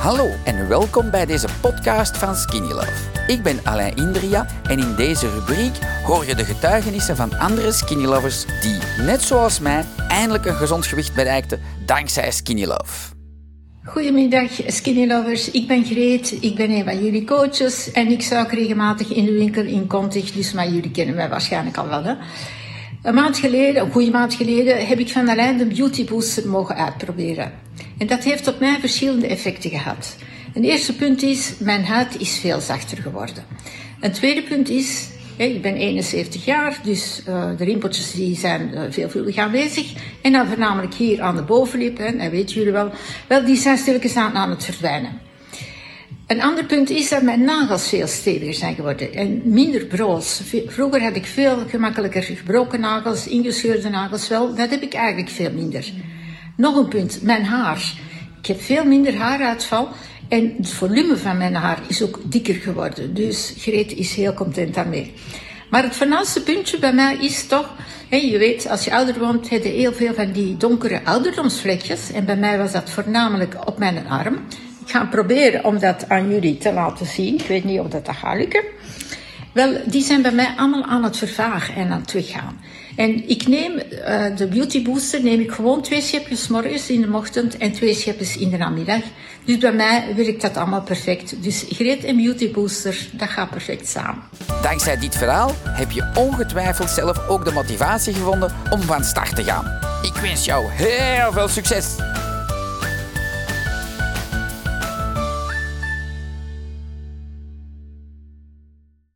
Hallo en welkom bij deze podcast van Skinny Love. Ik ben Alain Indria en in deze rubriek hoor je de getuigenissen van andere Skinny Lovers die, net zoals mij, eindelijk een gezond gewicht bereikten dankzij Skinny Love. Goedemiddag Skinny Lovers, ik ben Greet, ik ben een van jullie coaches en ik ook regelmatig in de winkel in Contig, dus maar jullie kennen mij waarschijnlijk al wel. Hè? Een maand geleden, een goede maand geleden, heb ik van Alain de Beauty Booster mogen uitproberen. En dat heeft op mij verschillende effecten gehad. Een eerste punt is, mijn huid is veel zachter geworden. Een tweede punt is, ik ben 71 jaar, dus uh, de rimpeltjes die zijn uh, veelvuldig aanwezig. En dan voornamelijk hier aan de bovenlip, dat weten jullie wel, wel die zijn stilletjes aan, aan het verdwijnen. Een ander punt is dat mijn nagels veel steviger zijn geworden en minder broos. Vroeger had ik veel gemakkelijker gebroken nagels, ingescheurde nagels. Wel, dat heb ik eigenlijk veel minder. Nog een punt, mijn haar. Ik heb veel minder haaruitval en het volume van mijn haar is ook dikker geworden. Dus Greet is heel content daarmee. Maar het voornaamste puntje bij mij is toch, je weet, als je ouder wordt, heb je heel veel van die donkere ouderdomsvlekjes. En bij mij was dat voornamelijk op mijn arm. Ik ga proberen om dat aan jullie te laten zien. Ik weet niet of dat, dat gaat lukken. Wel, die zijn bij mij allemaal aan het vervagen en aan het weggaan. En ik neem uh, de Beauty Booster, neem ik gewoon twee schepjes morgens in de ochtend en twee schepjes in de namiddag. Dus bij mij werkt dat allemaal perfect. Dus Greet en Beauty Booster, dat gaat perfect samen. Dankzij dit verhaal heb je ongetwijfeld zelf ook de motivatie gevonden om van start te gaan. Ik wens jou heel veel succes!